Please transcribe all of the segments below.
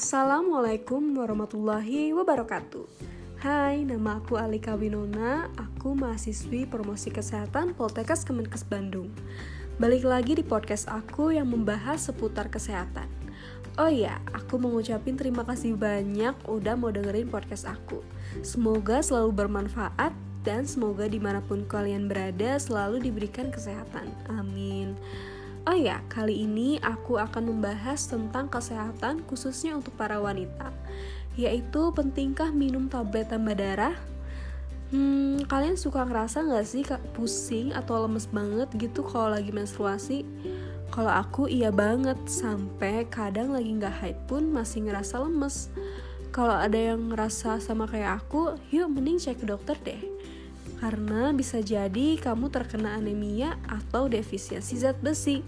Assalamualaikum warahmatullahi wabarakatuh. Hai, nama aku Alika Winona. Aku mahasiswi promosi kesehatan Poltekkes Kemenkes Bandung. Balik lagi di podcast aku yang membahas seputar kesehatan. Oh iya, aku mengucapin terima kasih banyak udah mau dengerin podcast aku. Semoga selalu bermanfaat dan semoga di mana pun kalian berada selalu diberikan kesehatan. Amin. Oh ya, kali ini aku akan membahas tentang kesehatan khususnya untuk para wanita, yaitu pentingkah minum tablet tambah darah? Hmm, kalian suka ngerasa nggak sih pusing atau lemes banget gitu kalau lagi menstruasi? Kalau aku iya banget, sampai kadang lagi nggak haid pun masih ngerasa lemes. Kalau ada yang ngerasa sama kayak aku, yuk mending cek ke dokter deh karena bisa jadi kamu terkena anemia atau defisiensi zat besi.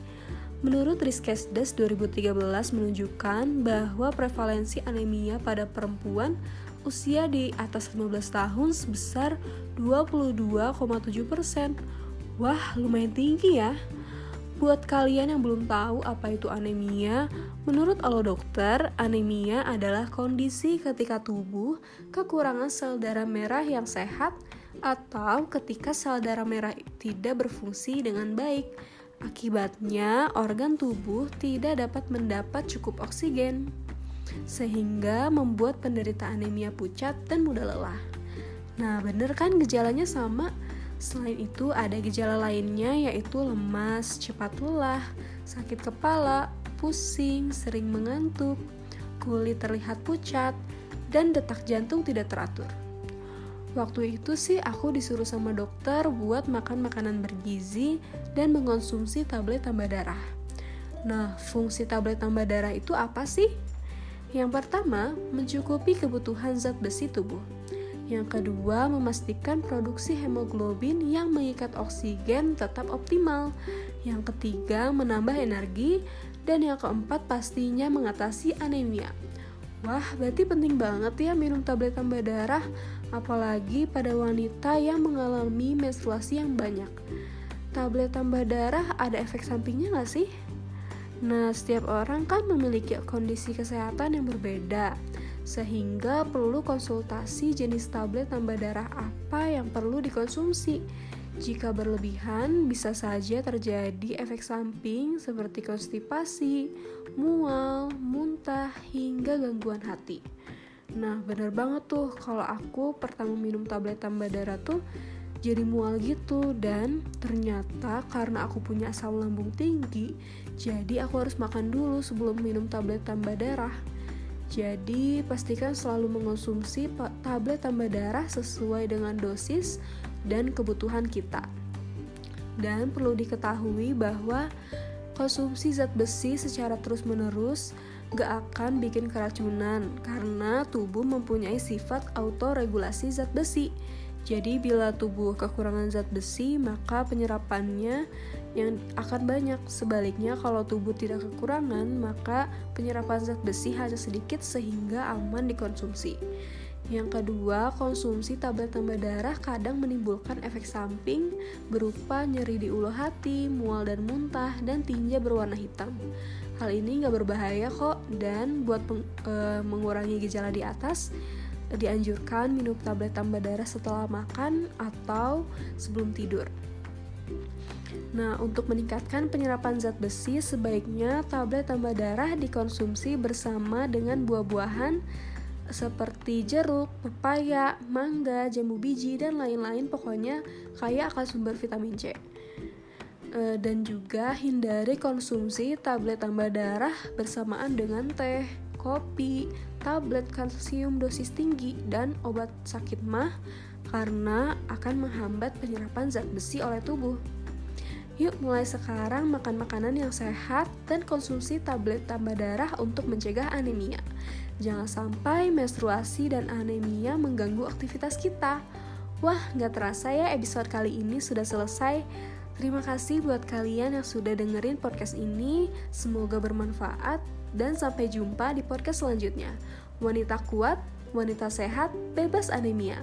Menurut Riskesdes 2013 menunjukkan bahwa prevalensi anemia pada perempuan usia di atas 15 tahun sebesar 22,7%. Wah, lumayan tinggi ya. Buat kalian yang belum tahu apa itu anemia, menurut alo dokter, anemia adalah kondisi ketika tubuh kekurangan sel darah merah yang sehat atau ketika sel darah merah tidak berfungsi dengan baik. Akibatnya, organ tubuh tidak dapat mendapat cukup oksigen, sehingga membuat penderita anemia pucat dan mudah lelah. Nah, bener kan gejalanya sama? Selain itu, ada gejala lainnya yaitu lemas, cepat lelah, sakit kepala, pusing, sering mengantuk, kulit terlihat pucat, dan detak jantung tidak teratur. Waktu itu sih aku disuruh sama dokter buat makan makanan bergizi dan mengonsumsi tablet tambah darah. Nah, fungsi tablet tambah darah itu apa sih? Yang pertama, mencukupi kebutuhan zat besi tubuh. Yang kedua, memastikan produksi hemoglobin yang mengikat oksigen tetap optimal. Yang ketiga, menambah energi. Dan yang keempat, pastinya mengatasi anemia. Wah, berarti penting banget ya minum tablet tambah darah apalagi pada wanita yang mengalami menstruasi yang banyak. Tablet tambah darah ada efek sampingnya nggak sih? Nah, setiap orang kan memiliki kondisi kesehatan yang berbeda, sehingga perlu konsultasi jenis tablet tambah darah apa yang perlu dikonsumsi. Jika berlebihan, bisa saja terjadi efek samping seperti konstipasi, mual, muntah, hingga gangguan hati. Nah bener banget tuh kalau aku pertama minum tablet tambah darah tuh jadi mual gitu dan ternyata karena aku punya asam lambung tinggi jadi aku harus makan dulu sebelum minum tablet tambah darah jadi pastikan selalu mengonsumsi tablet tambah darah sesuai dengan dosis dan kebutuhan kita dan perlu diketahui bahwa konsumsi zat besi secara terus-menerus gak akan bikin keracunan karena tubuh mempunyai sifat autoregulasi zat besi. Jadi bila tubuh kekurangan zat besi, maka penyerapannya yang akan banyak. Sebaliknya kalau tubuh tidak kekurangan, maka penyerapan zat besi hanya sedikit sehingga aman dikonsumsi. Yang kedua, konsumsi tablet tambah darah kadang menimbulkan efek samping berupa nyeri di ulu hati, mual dan muntah, dan tinja berwarna hitam. Hal ini nggak berbahaya kok dan buat peng, e, mengurangi gejala di atas dianjurkan minum tablet tambah darah setelah makan atau sebelum tidur. Nah, untuk meningkatkan penyerapan zat besi, sebaiknya tablet tambah darah dikonsumsi bersama dengan buah-buahan seperti jeruk, pepaya, mangga, jambu biji, dan lain-lain pokoknya kaya akan sumber vitamin C. Eh, dan juga hindari konsumsi tablet tambah darah bersamaan dengan teh, kopi, tablet kalsium dosis tinggi, dan obat sakit mah karena akan menghambat penyerapan zat besi oleh tubuh. Yuk mulai sekarang makan makanan yang sehat dan konsumsi tablet tambah darah untuk mencegah anemia. Jangan sampai menstruasi dan anemia mengganggu aktivitas kita. Wah, nggak terasa ya episode kali ini sudah selesai. Terima kasih buat kalian yang sudah dengerin podcast ini. Semoga bermanfaat dan sampai jumpa di podcast selanjutnya. Wanita kuat, wanita sehat, bebas anemia.